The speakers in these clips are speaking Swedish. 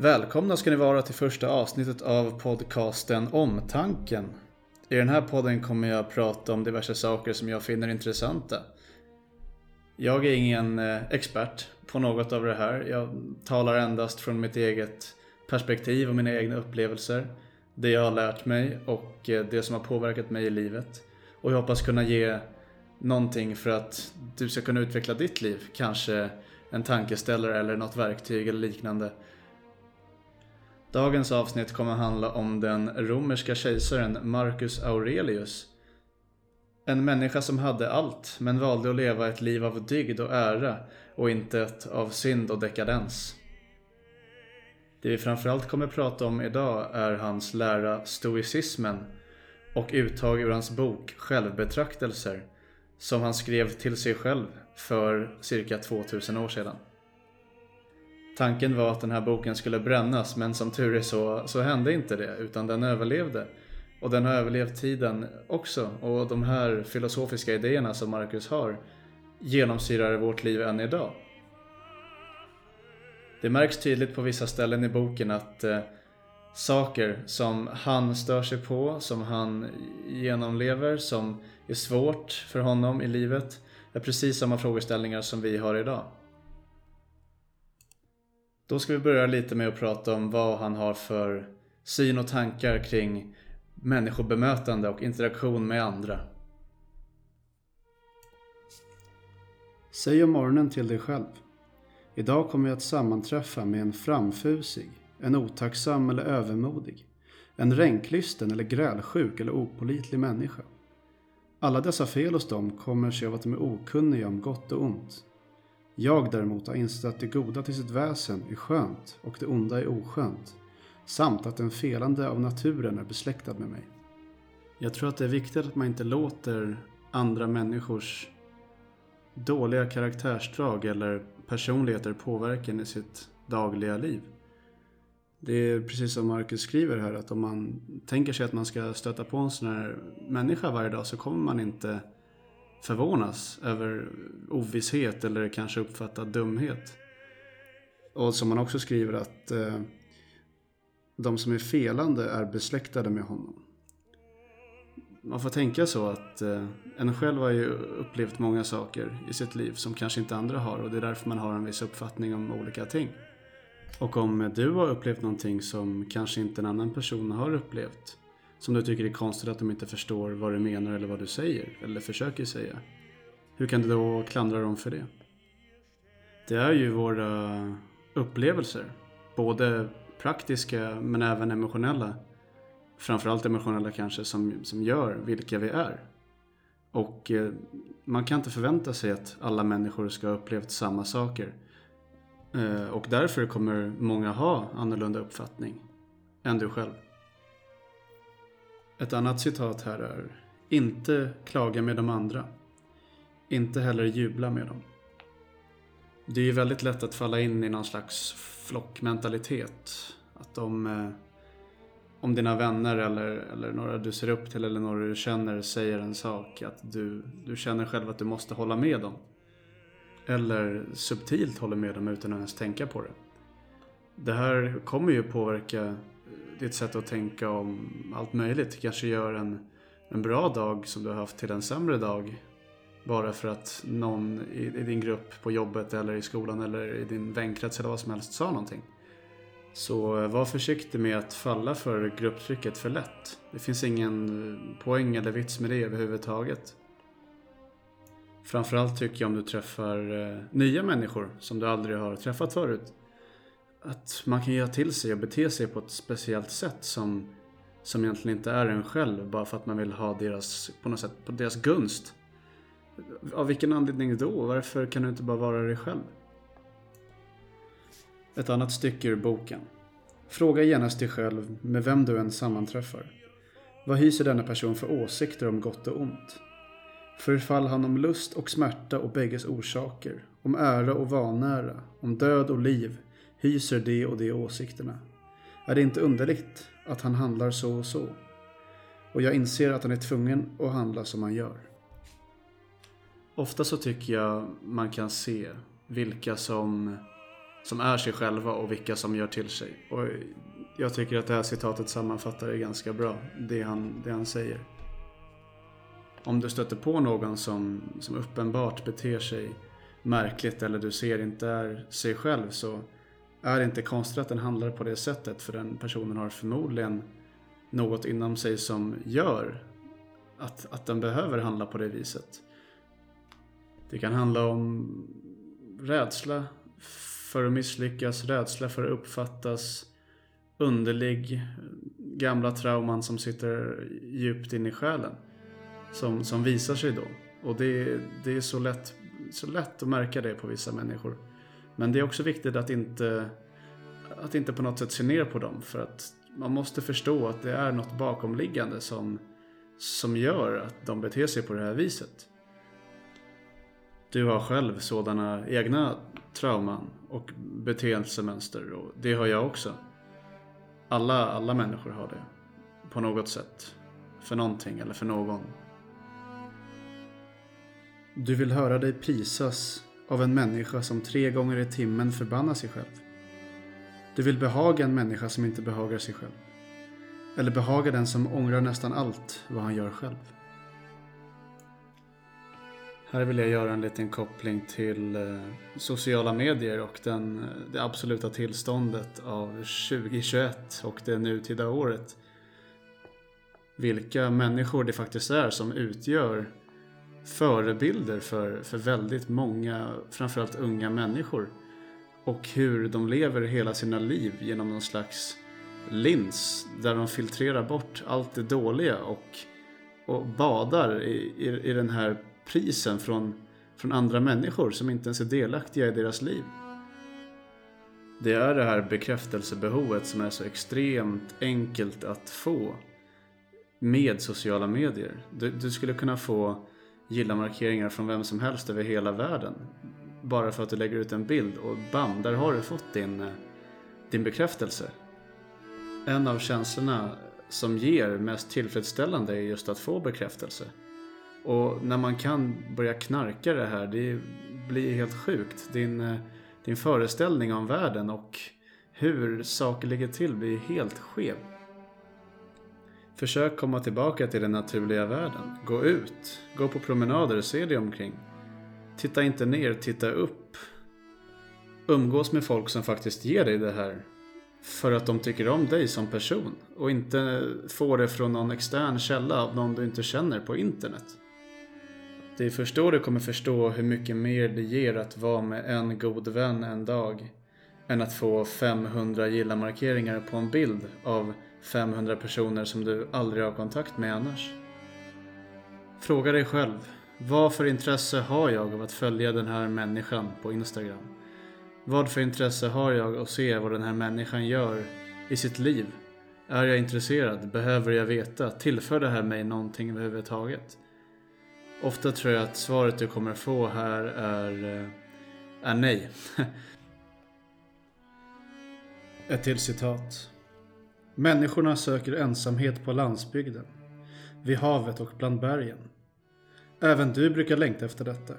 Välkomna ska ni vara till första avsnittet av podcasten Omtanken. I den här podden kommer jag prata om diverse saker som jag finner intressanta. Jag är ingen eh, expert på något av det här. Jag talar endast från mitt eget perspektiv och mina egna upplevelser. Det jag har lärt mig och eh, det som har påverkat mig i livet. Och jag hoppas kunna ge någonting för att du ska kunna utveckla ditt liv. Kanske en tankeställare eller något verktyg eller liknande. Dagens avsnitt kommer handla om den romerska kejsaren Marcus Aurelius. En människa som hade allt, men valde att leva ett liv av dygd och ära och inte ett av synd och dekadens. Det vi framförallt kommer prata om idag är hans lära stoicismen och uttag ur hans bok Självbetraktelser som han skrev till sig själv för cirka 2000 år sedan. Tanken var att den här boken skulle brännas men som tur är så, så hände inte det utan den överlevde. Och den har överlevt tiden också och de här filosofiska idéerna som Marcus har genomsyrar vårt liv än idag. Det märks tydligt på vissa ställen i boken att eh, saker som han stör sig på, som han genomlever, som är svårt för honom i livet är precis samma frågeställningar som vi har idag. Då ska vi börja lite med att prata om vad han har för syn och tankar kring människobemötande och interaktion med andra. Säg om morgonen till dig själv. Idag kommer jag att sammanträffa med en framfusig, en otacksam eller övermodig, en ränklysten eller grälsjuk eller opolitlig människa. Alla dessa fel hos dem kommer sig av att de är okunniga om gott och ont. Jag däremot har insett att det goda till sitt väsen är skönt och det onda är oskönt. Samt att den felande av naturen är besläktad med mig. Jag tror att det är viktigt att man inte låter andra människors dåliga karaktärsdrag eller personligheter påverka en i sitt dagliga liv. Det är precis som Marcus skriver här att om man tänker sig att man ska stöta på en sån här människa varje dag så kommer man inte förvånas över ovisshet eller kanske uppfattad dumhet. Och som man också skriver att eh, de som är felande är besläktade med honom. Man får tänka så att eh, en själv har ju upplevt många saker i sitt liv som kanske inte andra har och det är därför man har en viss uppfattning om olika ting. Och om du har upplevt någonting som kanske inte en annan person har upplevt som du tycker är konstigt att de inte förstår vad du menar eller vad du säger eller försöker säga. Hur kan du då klandra dem för det? Det är ju våra upplevelser, både praktiska men även emotionella. Framförallt emotionella kanske, som, som gör vilka vi är. Och eh, man kan inte förvänta sig att alla människor ska ha upplevt samma saker. Eh, och därför kommer många ha annorlunda uppfattning än du själv. Ett annat citat här är Inte klaga med de andra. Inte heller jubla med dem. Det är ju väldigt lätt att falla in i någon slags flockmentalitet. Att om, eh, om dina vänner eller, eller några du ser upp till eller några du känner säger en sak, att du, du känner själv att du måste hålla med dem. Eller subtilt håller med dem utan att ens tänka på det. Det här kommer ju påverka ditt sätt att tänka om allt möjligt. kanske gör en, en bra dag som du har haft till en sämre dag. Bara för att någon i, i din grupp på jobbet eller i skolan eller i din vänkrets eller vad som helst sa någonting. Så eh, var försiktig med att falla för grupptrycket för lätt. Det finns ingen eh, poäng eller vits med det överhuvudtaget. Framförallt tycker jag om du träffar eh, nya människor som du aldrig har träffat förut att man kan göra till sig och bete sig på ett speciellt sätt som, som egentligen inte är en själv bara för att man vill ha deras, på något sätt, på deras gunst. Av vilken anledning då? Varför kan du inte bara vara dig själv? Ett annat stycke ur boken. Fråga genast dig själv med vem du än sammanträffar. Vad hyser denna person för åsikter om gott och ont? Förfall han om lust och smärta och bägges orsaker, om ära och vanära, om död och liv, hyser de och de åsikterna. Är det inte underligt att han handlar så och så? Och jag inser att han är tvungen att handla som han gör. Ofta så tycker jag man kan se vilka som som är sig själva och vilka som gör till sig. Och jag tycker att det här citatet sammanfattar det ganska bra, det han, det han säger. Om du stöter på någon som, som uppenbart beter sig märkligt eller du ser inte är sig själv så är det inte konstigt att den handlar på det sättet för den personen har förmodligen något inom sig som gör att, att den behöver handla på det viset. Det kan handla om rädsla för att misslyckas, rädsla för att uppfattas, underlig, gamla trauman som sitter djupt in i själen. Som, som visar sig då. Och det, det är så lätt, så lätt att märka det på vissa människor. Men det är också viktigt att inte, att inte på något sätt se ner på dem. För att man måste förstå att det är något bakomliggande som, som gör att de beter sig på det här viset. Du har själv sådana egna trauman och beteendemönster och det har jag också. Alla, alla människor har det. På något sätt. För någonting eller för någon. Du vill höra dig prisas av en människa som tre gånger i timmen förbannar sig själv. Du vill behaga en människa som inte behagar sig själv. Eller behaga den som ångrar nästan allt vad han gör själv. Här vill jag göra en liten koppling till eh, sociala medier och den, eh, det absoluta tillståndet av 2021 och det nutida året. Vilka människor det faktiskt är som utgör förebilder för, för väldigt många, framförallt unga människor. Och hur de lever hela sina liv genom någon slags lins där de filtrerar bort allt det dåliga och, och badar i, i, i den här prisen från, från andra människor som inte ens är delaktiga i deras liv. Det är det här bekräftelsebehovet som är så extremt enkelt att få med sociala medier. Du, du skulle kunna få gilla-markeringar från vem som helst över hela världen. Bara för att du lägger ut en bild och bam, där har du fått din, eh, din bekräftelse. En av känslorna som ger mest tillfredsställande är just att få bekräftelse. Och när man kan börja knarka det här, det blir helt sjukt. Din, eh, din föreställning om världen och hur saker ligger till blir helt skev. Försök komma tillbaka till den naturliga världen. Gå ut, gå på promenader, se dig omkring. Titta inte ner, titta upp. Umgås med folk som faktiskt ger dig det här. För att de tycker om dig som person och inte får det från någon extern källa av någon du inte känner på internet. Det är först då du kommer förstå hur mycket mer det ger att vara med en god vän en dag än att få 500 gilla-markeringar på en bild av 500 personer som du aldrig har kontakt med annars. Fråga dig själv, vad för intresse har jag av att följa den här människan på Instagram? Vad för intresse har jag att se vad den här människan gör i sitt liv? Är jag intresserad? Behöver jag veta? Tillför det här mig någonting överhuvudtaget? Ofta tror jag att svaret du kommer få här är, eh, är nej. Ett till citat. Människorna söker ensamhet på landsbygden, vid havet och bland bergen. Även du brukar längta efter detta.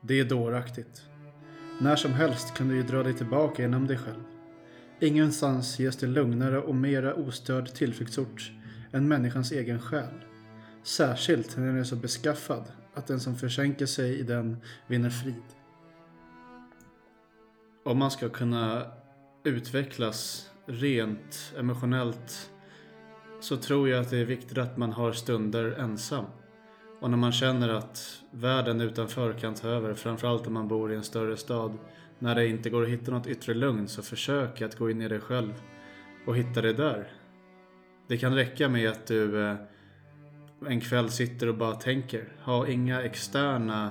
Det är dåraktigt. När som helst kan du ju dra dig tillbaka inom dig själv. Ingenstans ges det lugnare och mera ostörd tillflyktsort än människans egen själ. Särskilt när den är så beskaffad att den som försänker sig i den vinner frid. Om man ska kunna utvecklas rent emotionellt så tror jag att det är viktigt att man har stunder ensam. Och när man känner att världen utanför kan ta över, framförallt om man bor i en större stad, när det inte går att hitta något yttre lugn så försök att gå in i dig själv och hitta det där. Det kan räcka med att du eh, en kväll sitter och bara tänker. Ha inga externa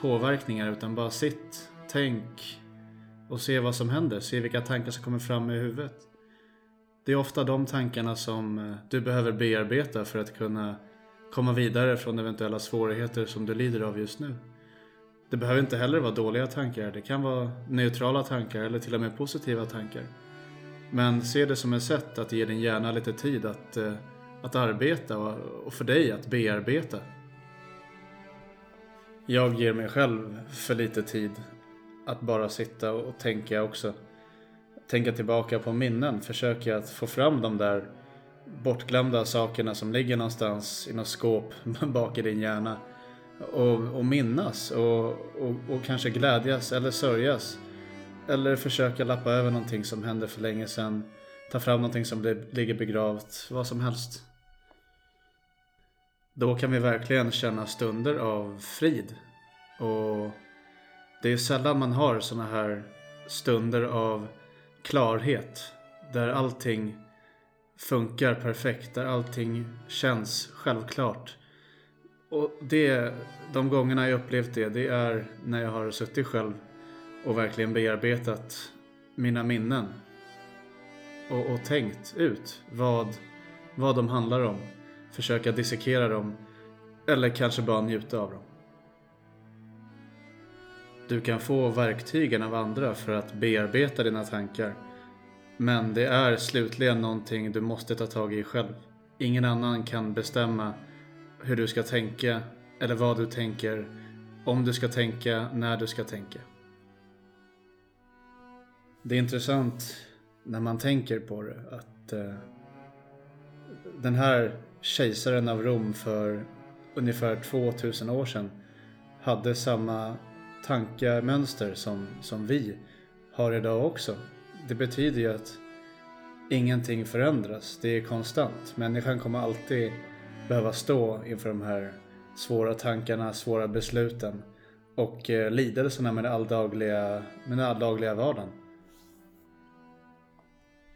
påverkningar utan bara sitt, tänk och se vad som händer. Se vilka tankar som kommer fram i huvudet. Det är ofta de tankarna som eh, du behöver bearbeta för att kunna komma vidare från eventuella svårigheter som du lider av just nu. Det behöver inte heller vara dåliga tankar. Det kan vara neutrala tankar eller till och med positiva tankar. Men se det som ett sätt att ge din hjärna lite tid att eh, att arbeta och för dig att bearbeta. Jag ger mig själv för lite tid att bara sitta och tänka också. Tänka tillbaka på minnen, försöka att få fram de där bortglömda sakerna som ligger någonstans i något skåp bak i din hjärna. Och, och minnas och, och, och, kanske glädjas eller sörjas. Eller försöka lappa över någonting som hände för länge sedan. Ta fram någonting som ligger begravt, vad som helst. Då kan vi verkligen känna stunder av frid. Och det är sällan man har såna här stunder av klarhet. Där allting funkar perfekt, där allting känns självklart. Och det, de gångerna jag upplevt det, det är när jag har suttit själv och verkligen bearbetat mina minnen. Och, och tänkt ut vad, vad de handlar om. Försöka dissekera dem. Eller kanske bara njuta av dem. Du kan få verktygen av andra för att bearbeta dina tankar. Men det är slutligen någonting du måste ta tag i själv. Ingen annan kan bestämma hur du ska tänka eller vad du tänker, om du ska tänka, när du ska tänka. Det är intressant när man tänker på det att eh, den här kejsaren av Rom för ungefär 2000 år sedan hade samma tankemönster som, som vi har idag också. Det betyder ju att ingenting förändras, det är konstant. Människan kommer alltid behöva stå inför de här svåra tankarna, svåra besluten och eh, lidelserna med den alldagliga, med den alldagliga vardagen.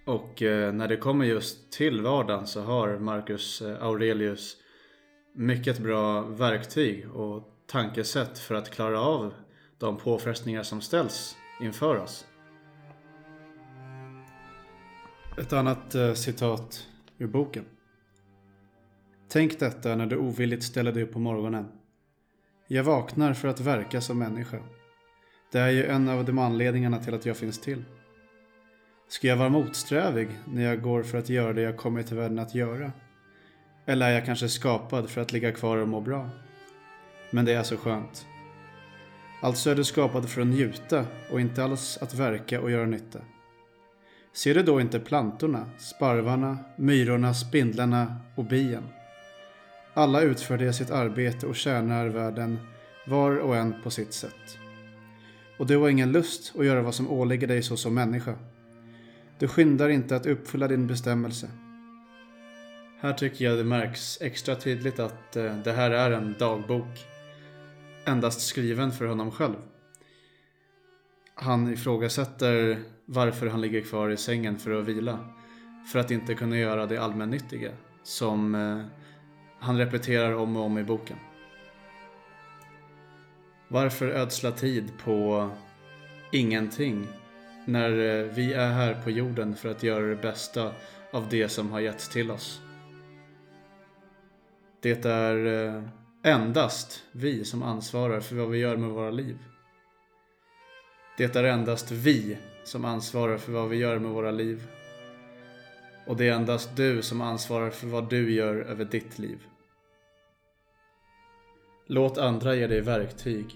Och eh, när det kommer just till vardagen så har Marcus eh, Aurelius mycket bra verktyg och tankesätt för att klara av de påfrestningar som ställs inför oss. Ett annat eh, citat ur boken. Tänk detta när du ovilligt ställer dig upp på morgonen. Jag vaknar för att verka som människa. Det är ju en av de anledningarna till att jag finns till. Ska jag vara motsträvig när jag går för att göra det jag kommit till världen att göra? Eller är jag kanske skapad för att ligga kvar och må bra? Men det är så skönt. Alltså är du skapad för att njuta och inte alls att verka och göra nytta. Ser du då inte plantorna, sparvarna, myrorna, spindlarna och bien? Alla utför de sitt arbete och tjänar världen var och en på sitt sätt. Och du har ingen lust att göra vad som åligger dig såsom människa. Du skyndar inte att uppfylla din bestämmelse. Här tycker jag det märks extra tydligt att eh, det här är en dagbok endast skriven för honom själv. Han ifrågasätter varför han ligger kvar i sängen för att vila. För att inte kunna göra det allmännyttiga som eh, han repeterar om och om i boken. Varför ödsla tid på ingenting när eh, vi är här på jorden för att göra det bästa av det som har getts till oss? Det är eh, endast vi som ansvarar för vad vi gör med våra liv. Det är endast vi som ansvarar för vad vi gör med våra liv. Och det är endast du som ansvarar för vad du gör över ditt liv. Låt andra ge dig verktyg,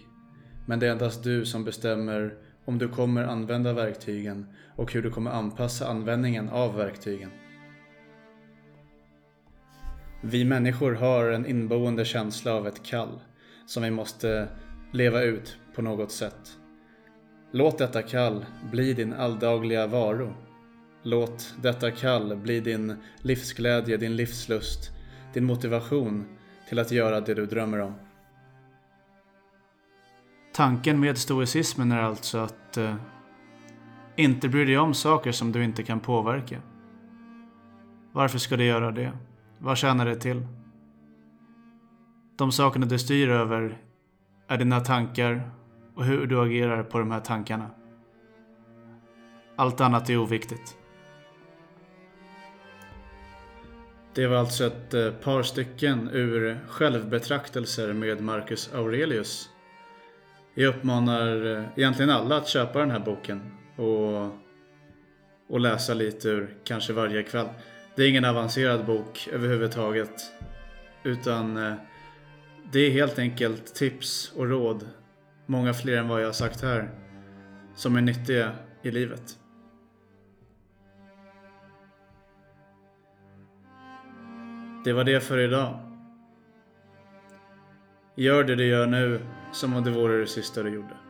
men det är endast du som bestämmer om du kommer använda verktygen och hur du kommer anpassa användningen av verktygen. Vi människor har en inboende känsla av ett kall som vi måste leva ut på något sätt. Låt detta kall bli din alldagliga varo. Låt detta kall bli din livsglädje, din livslust, din motivation till att göra det du drömmer om. Tanken med stoicismen är alltså att eh, inte bry dig om saker som du inte kan påverka. Varför ska du göra det? Vad tjänar det till? De sakerna du styr över är dina tankar och hur du agerar på de här tankarna. Allt annat är oviktigt. Det var alltså ett eh, par stycken ur självbetraktelser med Marcus Aurelius. Jag uppmanar eh, egentligen alla att köpa den här boken och, och läsa lite ur kanske varje kväll. Det är ingen avancerad bok överhuvudtaget. Utan eh, det är helt enkelt tips och råd. Många fler än vad jag har sagt här. som är nyttiga i livet. Det var det för idag. Gör det du gör nu som om det vore det sista du gjorde.